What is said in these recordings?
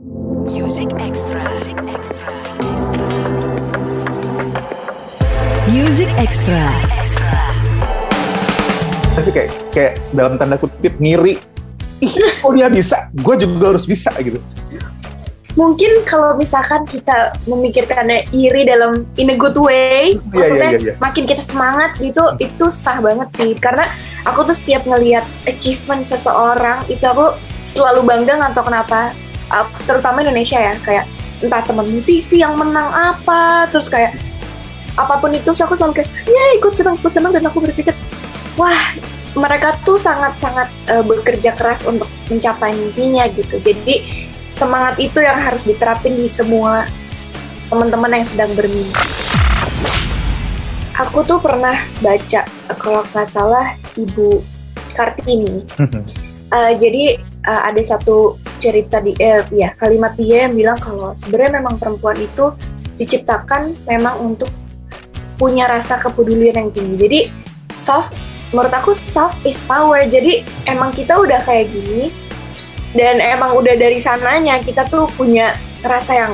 Music Extra. Music Extra. Music Extra. Extra. sih kayak kayak dalam tanda kutip ngiri ih kok dia bisa gue juga harus bisa gitu mungkin kalau misalkan kita memikirkannya iri dalam in a good way, Iya, maksudnya iya, iya, iya. makin kita semangat gitu, itu sah banget sih. Karena aku tuh setiap ngelihat achievement seseorang itu aku selalu bangga nggak tahu kenapa, Uh, terutama Indonesia ya, kayak entah teman musisi yang menang apa, terus kayak apa pun itu, so aku selalu kayak ya ikut senang, ikut senang dan aku berpikir wah mereka tuh sangat-sangat uh, bekerja keras untuk mencapai mimpinya gitu. Jadi semangat itu yang harus diterapin di semua teman-teman yang sedang bermimpi. Aku tuh pernah baca kalau nggak salah Ibu Kartini. Uh, jadi uh, ada satu cerita di eh, ya kalimat dia yang bilang kalau sebenarnya memang perempuan itu diciptakan memang untuk punya rasa kepedulian yang tinggi. Jadi soft menurut aku soft is power. Jadi emang kita udah kayak gini dan emang udah dari sananya kita tuh punya rasa yang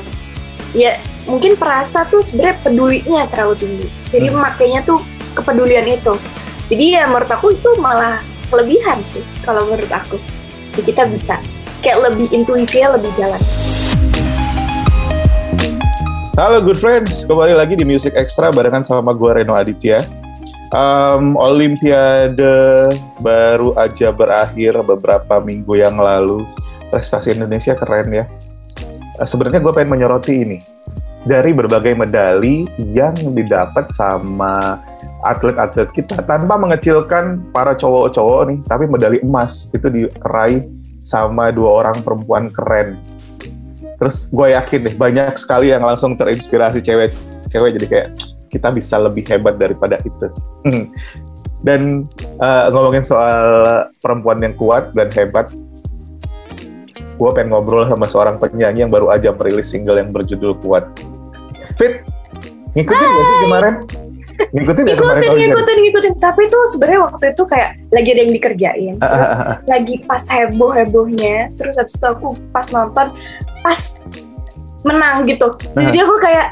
ya mungkin perasa tuh sebenarnya pedulinya terlalu tinggi. Jadi Hmm. makanya tuh kepedulian itu. Jadi ya menurut aku itu malah kelebihan sih kalau menurut aku. Jadi kita bisa kayak lebih intuisinya lebih jalan. Halo good friends, kembali lagi di Music Extra barengan sama gue Reno Aditya. Um, Olimpiade baru aja berakhir beberapa minggu yang lalu. Prestasi Indonesia keren ya. Eh, Sebenarnya gue pengen menyoroti ini dari berbagai medali yang didapat sama atlet-atlet kita tanpa mengecilkan para cowok-cowok nih, tapi medali emas itu diraih sama dua orang perempuan keren. Terus gue yakin deh banyak sekali yang langsung terinspirasi cewek-cewek jadi kayak kita bisa lebih hebat daripada itu. dan eh, ngomongin soal perempuan yang kuat dan hebat, gue pengen ngobrol sama seorang penyanyi yang baru aja merilis single yang berjudul Kuat. Fit, ngikutin gak sih kemarin? Ngikutin ya Ngikutin, ngikutin, ngikutin. Tapi tuh sebenarnya waktu itu kayak lagi ada yang dikerjain. Ah, Terus ah, ah. lagi pas heboh hebohnya. Terus habis itu aku pas nonton, pas menang gitu. Jadi aku kayak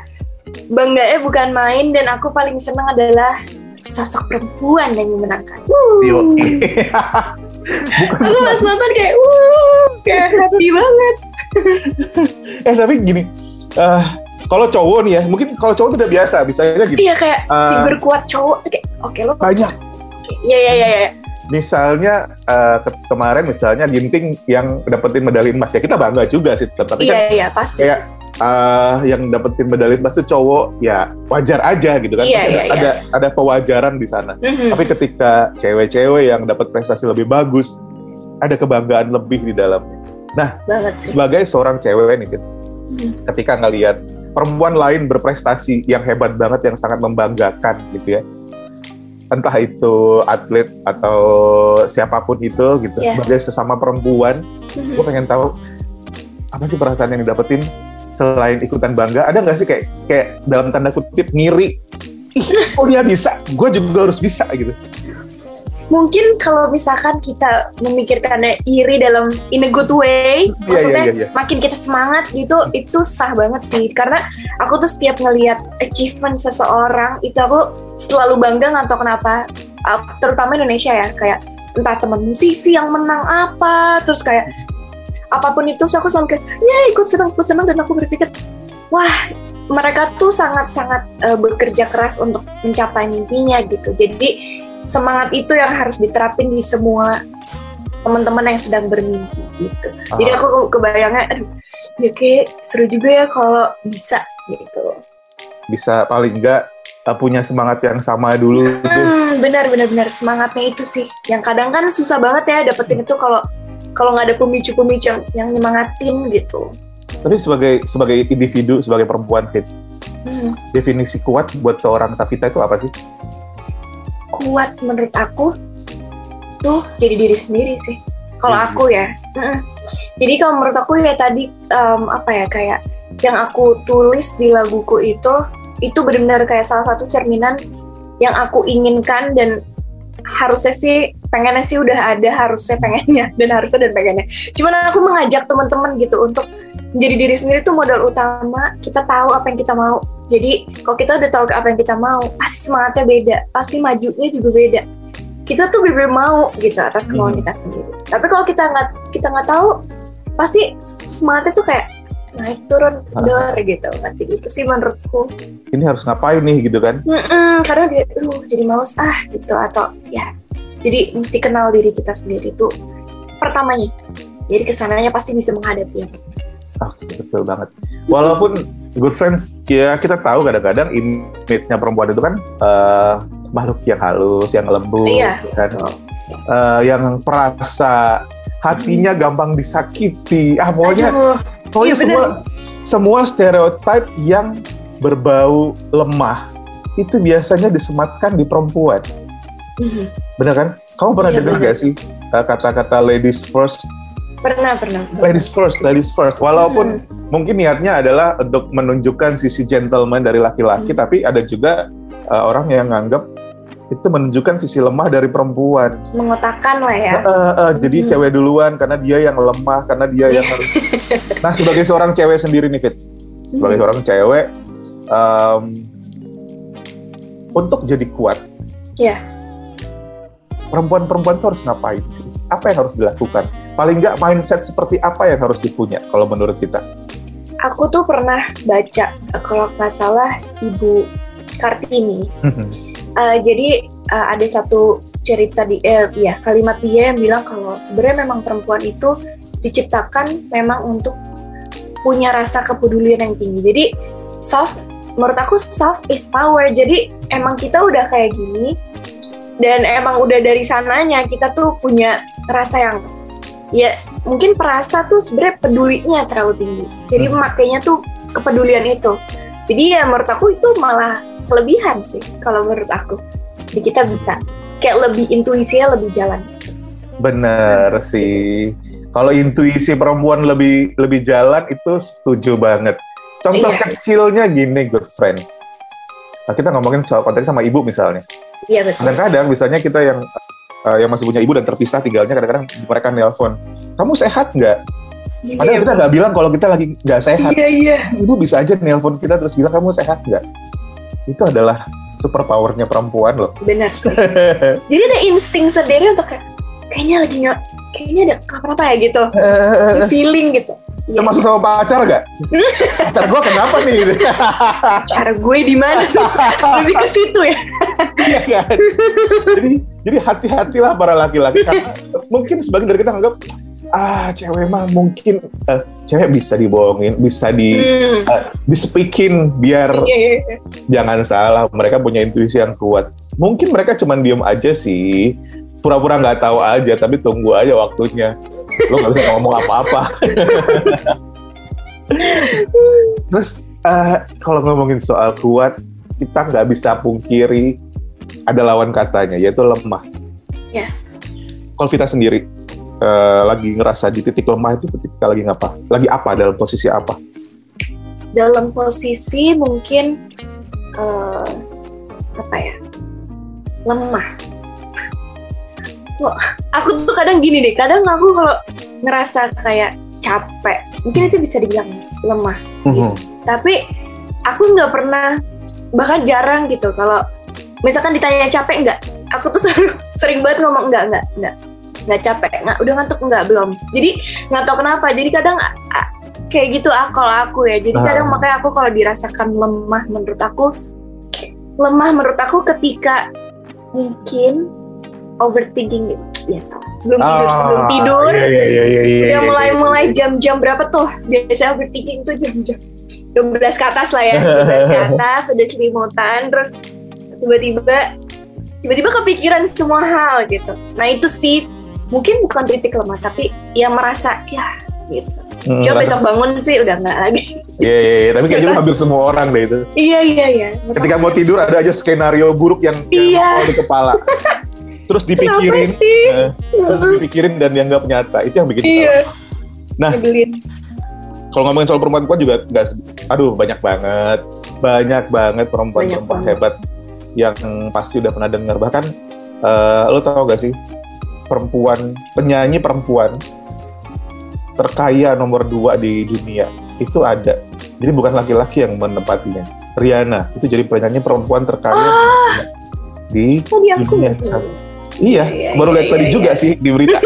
bangganya bukan main dan aku paling senang adalah sosok perempuan yang memenangkan. Wuh. Bukan Aku pas nonton kayak, wuh, kayak happy banget. eh tapi gini, eh kalau cowok nih ya, mungkin kalau cowok tidak biasa, misalnya gini, Iya kayak Eh, figur kuat cowok tuh kayak, oke lo banyak. Iya iya iya. iya. Misalnya ke- kemarin misalnya Ginting yang dapetin medali emas ya kita bangga juga sih, tapi Iya kan iya pasti. kayak eh, yang dapetin medali emas itu cowok ya wajar aja gitu kan, Iya, iya, ada, ada ada pewajaran di sana. Mhm. Tapi ketika cewek-cewek yang dapat prestasi lebih bagus, ada kebanggaan lebih di dalamnya. sih. Sebagai seorang cewek nih, Fit, Mhm. ketika ngelihat perempuan lain berprestasi yang hebat banget yang sangat membanggakan gitu ya. Entah itu atlet atau siapa pun itu gitu. Iya. sebagai sesama perempuan gue pengen tahu apa sih perasaan yang didapetin selain ikutan bangga? Ada nggak sih kayak kayak dalam tanda kutip ngiri ih kok dia bisa? Gue juga harus bisa gitu Mungkin kalau misalkan kita memikirkannya iri dalam in a good way, Iya, maksudnya iya, iya, iya. makin kita semangat gitu, itu sah banget sih. Karena aku tuh setiap ngelihat achievement seseorang itu aku selalu bangga nggak tahu kenapa, terutama Indonesia ya, kayak entah teman musisi yang menang apa, terus kayak apa pun itu, so aku selalu kayak ya ikut senang, ikut senang dan aku berpikir wah mereka tuh sangat-sangat uh, bekerja keras untuk mencapai mimpinya gitu. Jadi semangat itu yang harus diterapin di semua teman-teman yang sedang bermimpi gitu. Jadi aku kebayangnya, aduh, ya kayak seru juga ya kalau bisa gitu. bisa paling nggak uh, punya semangat yang sama dulu. Hmm, benar benar benar semangatnya itu sih. Yang kadang kan susah banget ya dapetin itu kalau kalau nggak ada pemicu-pemicu yang, yang nyemangatin gitu. tapi sebagai sebagai individu sebagai perempuan fit Hmm. definisi kuat buat seorang Tavita itu apa sih Kuat menurut aku tuh jadi diri sendiri sih. Kalau Iya. aku ya. Mm-mm. Jadi kalau menurut aku ya tadi em, apa ya kayak yang aku tulis di laguku itu itu benar-benar kayak salah satu cerminan yang aku inginkan dan harusnya sih pengennya sih udah ada harusnya pengennya dan harusnya dan pengennya cuman aku mengajak teman-teman gitu untuk jadi diri sendiri tuh modal utama kita tahu apa yang kita mau jadi kalau kita udah tahu apa yang kita mau pasti semangatnya beda. Pasti majunya juga beda. Kita tuh bener-bener mau gitu atas kemauan Hmm. kita sendiri. Tapi kalau kita nggak kita nggak tahu pasti semangatnya tuh kayak naik turun Ah. dor gitu. Pasti gitu sih menurutku. Ini harus ngapain nih gitu kan? Mm-mm, karena dia aduh jadi males ah gitu. Atau ya jadi mesti kenal diri kita sendiri tuh pertamanya. Jadi ke sananya pasti bisa menghadapi Oke, betul banget. Walaupun good friends, ya kita tahu kadang-kadang image-nya perempuan itu kan eh, makhluk yang halus, yang lembut, Iya, kan, betul. Eh, yang perasa, hatinya gampang disakiti. Ah, pokoknya, Aduh, pokoknya iya, semua semua stereotip yang berbau lemah itu biasanya disematkan di perempuan. mhm. Bener kan? Kamu pernah Iya, dengar gak sih eh, kata-kata ladies first? Pernah pernah Ladies first, ladies first. Walaupun mungkin niatnya adalah untuk menunjukkan sisi gentleman dari laki-laki, Hmm. tapi ada juga uh, orang yang nganggap itu menunjukkan sisi lemah dari perempuan. mengotakkan lah ya Uh, uh, uh, jadi Hmm. cewek duluan karena dia yang lemah, karena dia yang harus. Nah sebagai seorang cewek sendiri nih Fit, sebagai Mhm. seorang cewek, um, untuk jadi kuat, Iya. Perempuan-perempuan tuh harus ngapain sih? Apa yang harus dilakukan? Paling nggak mindset seperti apa yang harus dipunya kalau menurut kita? aku tuh pernah baca kalau nggak salah ibu kartini Uh, jadi uh, ada satu cerita di eh, ya kalimat dia yang bilang kalau sebenarnya memang perempuan itu diciptakan memang untuk punya rasa kepedulian yang tinggi. Jadi soft menurut aku soft is power. Jadi emang kita udah kayak gini dan emang udah dari sananya kita tuh punya rasa yang ya mungkin perasa tuh sebenarnya pedulinya terlalu tinggi. Jadi Hmm. makanya tuh kepedulian itu. Jadi ya menurut aku itu malah kelebihan sih kalau menurut aku. Jadi kita bisa kayak lebih intuisinya lebih jalan. Bener sih. Kalau intuisi perempuan lebih lebih jalan itu setuju banget. Contoh Iya. kecilnya gini, good friends. Nah, kita ngomongin soal konteks sama ibu misalnya. Iya betul. Kadang-kadang misalnya kita yang uh, yang masih punya ibu dan terpisah tinggalnya, kadang-kadang mereka nelpon, kamu sehat nggak? Iya, Padahal kita nggak bilang kalau kita lagi nggak sehat. Iya iya. Ibu bisa aja nelpon kita terus bilang kamu sehat nggak? Itu adalah super powernya perempuan loh. Benar sih. Jadi ada insting sendiri untuk kayak kayaknya lagi nggak kayaknya ada kenapa-napa ya gitu. Feeling gitu. Termasuk sama pacar nggak? Ntar gue kenapa nih? cara gue di mana? Lebih ke situ ya. Iya kan? jadi jadi hati-hatilah para laki-laki karena mungkin sebagian dari kita anggap ah cewek mah mungkin eh, cewek bisa dibohongin, bisa di Hmm. di speaking biar Iya, iya, jangan salah mereka punya intuisi yang kuat. Mungkin mereka cuma diem aja sih, pura-pura nggak tahu aja, tapi tunggu aja waktunya. Lo nggak bisa ngomong apa-apa. Terus eh, kalau ngomongin soal kuat, kita nggak bisa pungkiri ada lawan katanya, yaitu lemah. Ya. Kalau kita sendiri eh, lagi ngerasa di titik lemah itu ketika lagi ngapa? Lagi apa dalam posisi apa? Dalam posisi mungkin eh, apa ya? Lemah. Wah, aku tuh kadang gini deh, kadang aku kalau ngerasa kayak capek, mungkin itu bisa dibilang lemah. Yes. Tapi aku nggak pernah bahkan jarang gitu kalau misalkan ditanya capek nggak aku tuh selalu sering banget ngomong nggak nggak nggak nggak capek nggak udah ngantuk nggak belum jadi nggak tahu kenapa jadi kadang kayak gitu ah kalau aku ya jadi kadang makanya aku kalau dirasakan lemah menurut aku lemah menurut aku ketika mungkin overthinking gitu biasa sebelum tidur sebelum Ah, tidur Iya, iya, iya, iya, iya, udah iya, mulai iya. mulai jam-jam berapa tuh biasa overthinking tuh jam-jam 12 ke atas lah ya 12 ke atas udah selimutan terus tiba-tiba tiba-tiba kepikiran semua hal gitu nah itu sih mungkin bukan titik lemah tapi ya merasa ya gitu Hmm, coba besok bangun sih udah nggak lagi Iya, iya, iya. Tapi kayaknya hampir semua orang deh itu. iya iya iya Ketika mau tidur ada aja skenario buruk yang, yang Iya. di kepala. Terus dipikirin, sih eh, terus dipikirin dan dianggap nyata. Itu yang bikin iya Nah. Kalau ngomongin soal perempuan juga nggak, aduh banyak banget, banyak banget perempuan-perempuan Banyak hebat yang pasti udah pernah dengar. Bahkan eh, lo tau gak sih perempuan penyanyi perempuan terkaya nomor dua di dunia itu ada. Jadi bukan laki-laki yang menempatinya. Rihanna itu jadi penyanyi perempuan terkaya Ah, di aku dunia. Iya, Iya, baru iya, lihat tadi iya, juga iya. sih di berita.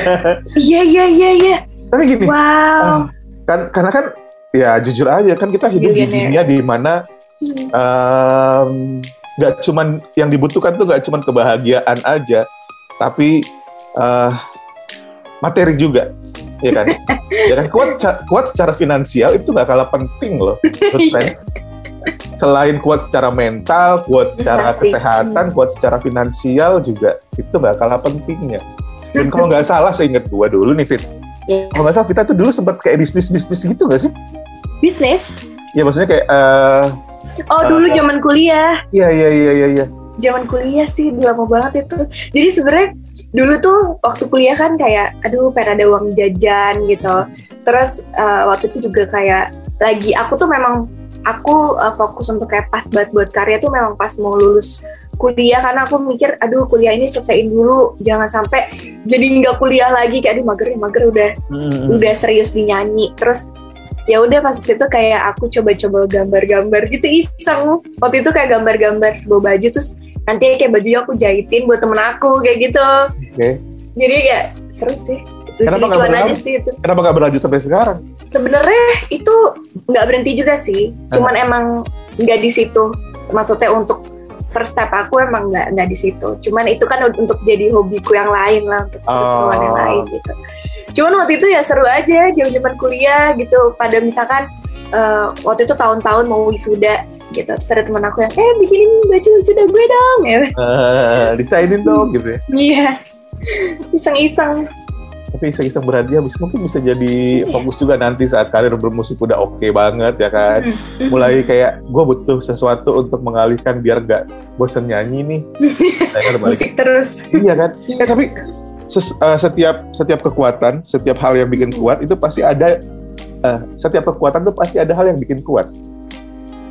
Iya iya iya iya. Tapi gini, Wow. ah, kan karena kan ya jujur aja kan kita hidup di dunia di mana Hmm. em, nggak cuman yang dibutuhkan tuh nggak cuman kebahagiaan aja, tapi eh, materi juga, ya kan? ya kan kuat kuat secara finansial itu nggak kalah penting loh, Iya. friends. Selain kuat secara mental, kuat secara Pasti. kesehatan, kuat secara finansial juga itu kalah pentingnya. Dan kalau nggak salah, saya ingat gua dulu nih Fit. Iya. Kalau nggak salah Vita tuh dulu sempat kayak bisnis bisnis gitu nggak sih? Bisnis? Ya maksudnya kayak, eh, Oh dulu zaman kuliah. iya iya iya iya iya. Zaman kuliah sih lama banget itu. Jadi sebenarnya dulu tuh waktu kuliah kan kayak aduh pengen ada uang jajan gitu. Terus eh, waktu itu juga kayak lagi aku tuh memang aku eh, fokus untuk kayak pas buat buat karya tuh memang pas mau lulus kuliah. Karena aku mikir aduh kuliah ini selesaiin dulu jangan sampai jadi nggak kuliah lagi. Kayak aduh mager mager udah Hmm. udah serius di nyanyi terus ya udah pas di situ kayak aku coba-coba gambar-gambar gitu iseng. Waktu itu kayak gambar-gambar sebuah baju terus nanti kayak bajunya aku jahitin buat temen aku kayak gitu. Oke. jadi kayak seru sih Kenapa lucu-lucuan berlanjut? aja sih itu. Kenapa nggak berlanjut sampai sekarang? sebenarnya itu nggak berhenti juga sih. Cuman emang nggak di situ. Maksudnya untuk first step aku emang nggak nggak di situ. Cuman itu kan untuk jadi hobiku yang lain lah untuk keseruan yang Oh. lain gitu. Cuman waktu itu ya seru aja zaman kuliah gitu. Pada misalkan eh, waktu itu tahun-tahun mau wisuda gitu. Terus ada teman aku yang eh bikinin baju wisuda gue dong ya Eh, desainin dong gitu ya. iya. Iseng-iseng Tapi iseng-iseng berhadiah bisa mungkin bisa jadi Iya. fokus juga nanti saat karir bermusik udah oke banget ya kan. Mm. Mulai kayak gue butuh sesuatu untuk mengalihkan biar nggak bosen nyanyi nih. Kan musik terus Iya kan? Eh tapi ses- eh, setiap setiap kekuatan, setiap hal yang bikin kuat itu pasti ada eh, setiap kekuatan tuh pasti ada hal yang bikin kuat.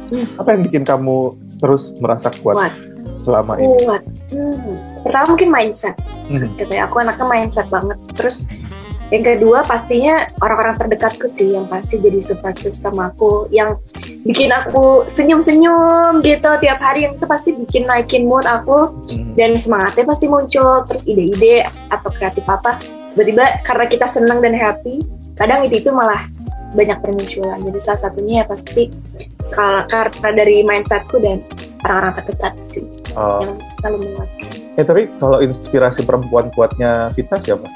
Hmm. Apa yang bikin kamu terus merasa kuat, Kuat. selama ini? kuat Hmm. Pertama mungkin mindset. Hmm. gitu ya aku anaknya mindset banget. Terus yang kedua pastinya orang-orang terdekatku sih yang pasti jadi support system aku yang bikin aku senyum-senyum gitu tiap hari yang itu pasti bikin naikin mood aku. Hmm. dan semangatnya pasti muncul terus ide-ide atau kreatif apa. Tiba-tiba karena kita senang dan happy kadang itu itu malah banyak bermunculan jadi salah satunya ya pasti kar- karena dari mindsetku dan orang-orang terdekat sih. Oh. yang selalu menguatkan Eh tapi kalau inspirasi perempuan kuatnya Vita siapa?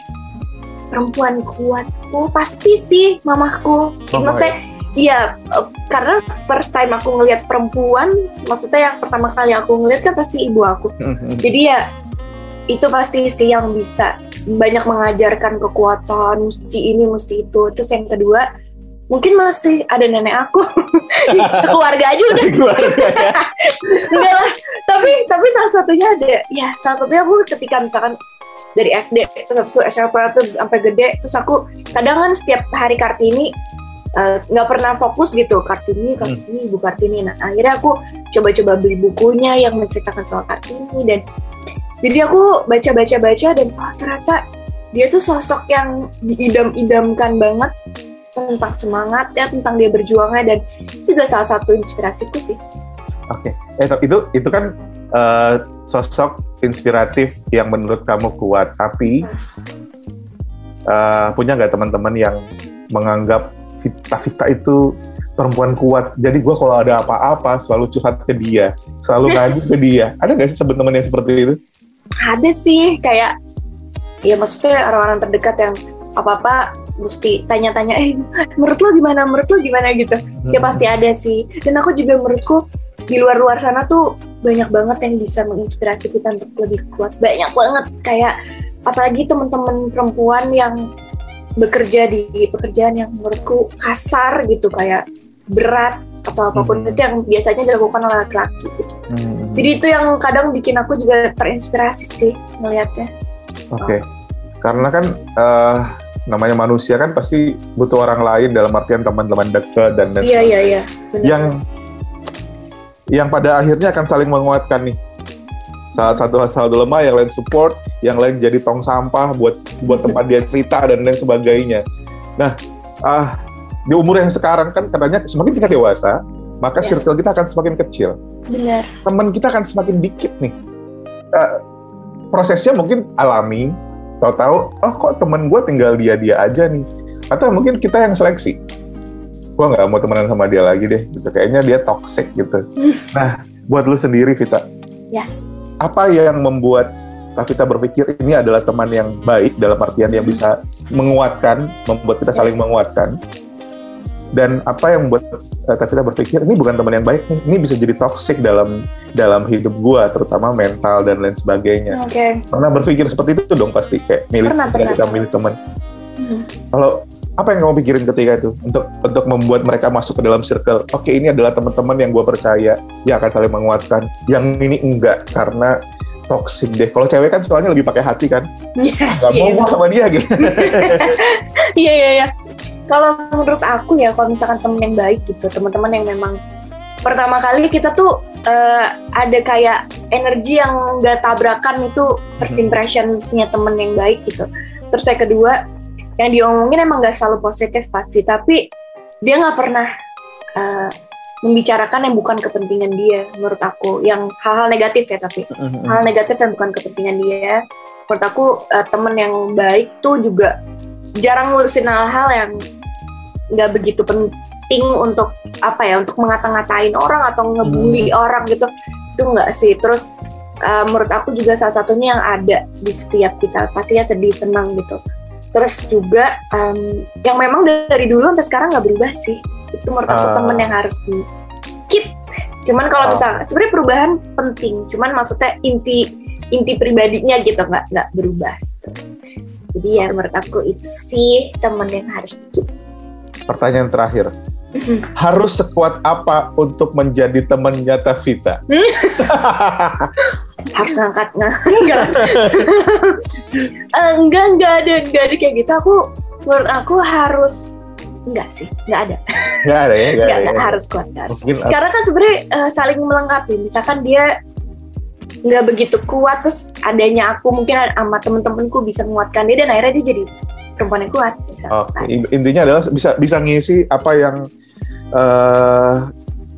perempuan kuatku pasti sih mamahku. Mama maksudnya iya eh, karena first time aku ngelihat perempuan maksudnya yang pertama kali aku ngelihat kan pasti ibu aku. Jadi ya itu pasti sih yang bisa banyak mengajarkan kekuatan mesti ini mesti itu. Terus yang kedua mungkin masih ada nenek aku. Sekeluarga aja udah. Keluarga ya. enggak lah tapi tapi salah satunya ada ya salah satunya aku ketika misalkan dari SD terus habis itu SMP tuh sampai gede terus aku kadang kan setiap hari kartini eh, nggak pernah fokus gitu kartini kartini ibu kartini. Nah akhirnya aku coba-coba beli bukunya yang menceritakan soal kartini dan jadi aku baca-baca baca dan oh ternyata dia tuh sosok yang diidam-idamkan banget tentang semangatnya tentang dia berjuangnya dan itu juga salah satu inspirasiku sih Oke. Eh tapi itu itu kan eh, sosok inspiratif yang menurut kamu kuat, tapi eh, punya nggak teman-teman yang menganggap Vita Vita itu perempuan kuat. Jadi gue kalau ada apa-apa selalu curhat ke dia, selalu ngadu ke dia. Ada nggak sih teman-teman yang seperti itu? ada sih kayak ya maksudnya orang-orang terdekat yang apa-apa mesti tanya-tanya eh menurut lo gimana menurut lo gimana gitu ya pasti ada sih dan aku juga menurutku di luar-luar sana tuh banyak banget yang bisa menginspirasi kita untuk lebih kuat banyak banget kayak apalagi teman-teman perempuan yang bekerja di pekerjaan yang menurutku kasar gitu kayak berat atau apa pun Hmm. itu yang biasanya dilakukan oleh laki-laki gitu. Hmm, Jadi itu yang kadang bikin aku juga terinspirasi sih ngelihatnya. Oke. Karena kan eh, namanya manusia kan pasti butuh orang lain dalam artian teman-teman dekat dan dan Iya iya iya. yang yang pada akhirnya akan saling menguatkan nih. Salah satu satu lemah, yang lain support, yang lain jadi tong sampah buat buat tempat dia cerita dan lain sebagainya. Nah, ah di umur yang sekarang kan katanya semakin kita dewasa, maka Ya. circle kita akan semakin kecil. benar Teman kita akan semakin dikit nih. Eh, prosesnya mungkin alami, tahu-tahu, oh kok teman gue tinggal dia-dia aja nih. Atau mungkin kita yang seleksi. Gue nggak mau temenan sama dia lagi deh. Gitu. Kayaknya dia toxic gitu. Nah, buat lu sendiri, Vita. Ya. Apa yang membuat kita berpikir ini adalah teman yang baik dalam artian yang bisa menguatkan, membuat kita saling menguatkan. Dan apa yang membuat eh, kita berpikir ini bukan teman yang baik nih, ini bisa jadi toxic dalam dalam hidup gua, terutama mental dan lain sebagainya. oke Pernah berpikir seperti itu dong pasti kayak milih Pernah, pernah. kita milih teman. Hmm. Kalau apa yang kamu pikirin ketika itu untuk untuk membuat mereka masuk ke dalam circle? Oke, ini adalah teman-teman yang gua percaya, yang akan saling menguatkan. Yang ini enggak karena toxic deh. Kalau cewek kan soalnya lebih pakai hati kan, Iya, nggak iya, mau gua sama dia gitu. Iya iya iya. Kalau menurut aku ya, kalau misalkan temen yang baik gitu, teman-teman yang memang pertama kali kita tuh eh, ada kayak energi yang nggak tabrakan itu first Mhm. impressionnya temen yang baik gitu. Terus yang kedua, yang diomongin emang nggak selalu positif pasti, tapi dia nggak pernah eh, membicarakan yang bukan kepentingan dia, menurut aku. Yang hal-hal negatif ya tapi. Hal negatif yang bukan kepentingan dia. Menurut aku eh, temen yang baik tuh juga jarang ngurusin hal-hal yang nggak begitu penting untuk apa ya untuk mengata-ngatain orang atau ngebully orang gitu. Itu nggak sih. Terus eh, menurut aku juga salah satunya yang ada di setiap kita. Pastinya sedih senang gitu terus juga em, yang memang dari dulu sampai sekarang nggak berubah sih itu menurut aku Ah. temen yang harus di keep cuman kalau Ah. misalnya sebenarnya perubahan penting cuman maksudnya inti inti pribadinya gitu nggak nggak berubah gitu. jadi ya menurut aku itu sih temen yang harus di keep Pertanyaan terakhir. Harus sekuat apa untuk menjadi temannya Tavita? harus ngangkat nggak enggak Eh, enggak enggak ada enggak ada kayak gitu aku menurut aku harus enggak sih enggak ada Nggak ada ya, nggak enggak, ada. enggak ya. harus kuat enggak harus Mungkin karena kan sebenarnya eh, saling melengkapi misalkan dia nggak begitu kuat terus adanya aku mungkin sama temen-temenku bisa menguatkan dia dan akhirnya dia jadi perempuan yang kuat misalkan. Intinya adalah bisa bisa ngisi apa yang eh,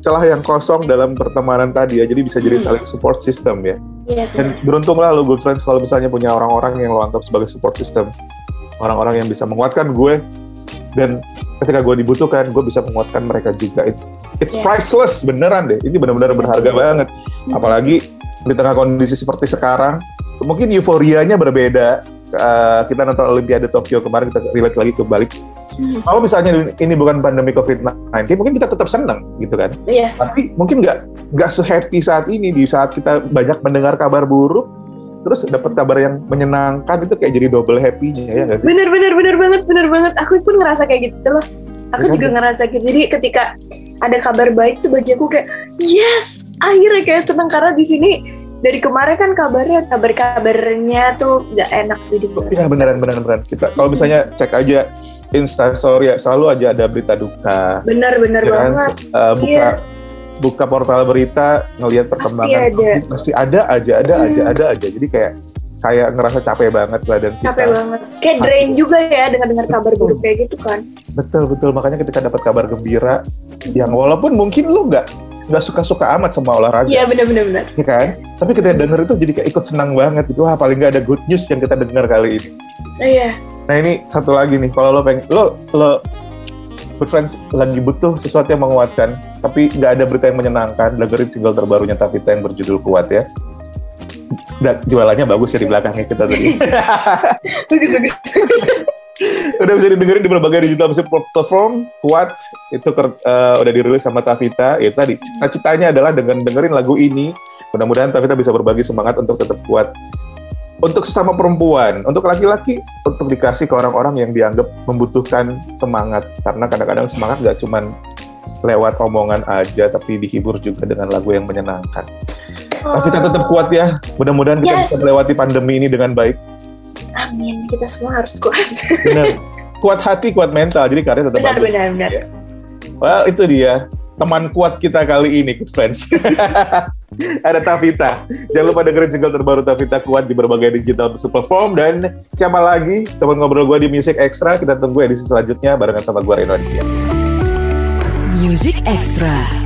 celah yang kosong dalam pertemanan tadi ya. Jadi bisa jadi Hmm. saling support system ya. Iya, Dan beruntunglah lo good friends kalau misalnya punya orang-orang yang lo anggap sebagai support system. Orang-orang yang bisa menguatkan gue dan ketika gue dibutuhkan, gue bisa menguatkan mereka juga. It- it's Yeah. priceless, beneran deh. Ini benar-benar berharga banget. Hmm. Apalagi di tengah kondisi seperti sekarang, mungkin euforianya berbeda. Uh, kita nonton Olimpiade Tokyo kemarin kita relate lagi ke balik. Hmm. Kalau misalnya ini bukan pandemi COVID-19, mungkin kita tetap senang gitu kan. Iya, Tapi mungkin nggak nggak se-happy saat ini di saat kita banyak mendengar kabar buruk, terus dapat kabar yang menyenangkan itu kayak jadi double happy-nya ya nggak sih? bener bener bener banget bener banget aku pun ngerasa kayak gitu loh aku juga ngerasa gitu jadi ketika ada kabar baik tuh bagi aku kayak yes akhirnya kayak seneng karena di sini dari kemarin kan kabarnya kabar-kabarnya tuh nggak enak jadi Iya beneran beneran beneran. Kita kalau misalnya cek aja Insta story ya selalu aja ada berita duka. bener ya kan? banget Uh, buka Iya. buka portal berita ngelihat perkembangan ada. COVID, pasti ada aja ada Hmm. aja ada aja. Jadi kayak kayak ngerasa capek banget badan kita. capek banget kayak drain juga ya dengan dengar kabar buruk kayak gitu kan Betul betul makanya ketika dapat kabar gembira yang walaupun mungkin lu nggak nggak suka-suka amat sama olahraga, iya bener bener bener ya kan? Tapi ketika denger itu jadi kayak ikut senang banget gitu. Wah paling nggak ada good news yang kita dengar kali ini. iya Nah ini satu lagi nih, kalau lo pengen, lo, lo good friends lagi butuh sesuatu yang menguatkan, tapi nggak ada berita yang menyenangkan, dengerin single terbarunya Tavita yang berjudul Kuat ya. Dan jualannya bagus ya di belakangnya kita tadi. bagus bagus. Udah bisa didengerin di berbagai digital musik platform. Kuat itu eh, udah dirilis sama Tavita. Itu tadi. Cita-citanya adalah dengan dengerin lagu ini. Mudah-mudahan Tavita bisa berbagi semangat untuk tetap kuat untuk sesama perempuan untuk laki-laki untuk dikasih ke orang-orang yang dianggap membutuhkan semangat. Karena kadang-kadang semangat gak cuman lewat omongan aja tapi dihibur juga dengan lagu yang menyenangkan. Tavita tetap kuat ya. Mudah-mudahan kita Yes. bisa melewati pandemi ini dengan baik. Amin. Kita semua harus kuat. Benar. Kuat hati kuat mental. Jadi karya tetap benar bagus. benar benar. Well, itu dia. Teman kuat kita kali ini, good friends. ada Tavita. Jangan lupa dengerin single terbaru Tavita kuat di berbagai digital platform dan siapa lagi teman ngobrol gue di Music Extra. Kita tunggu edisi selanjutnya barengan sama gue Reno Aditya. Music Extra.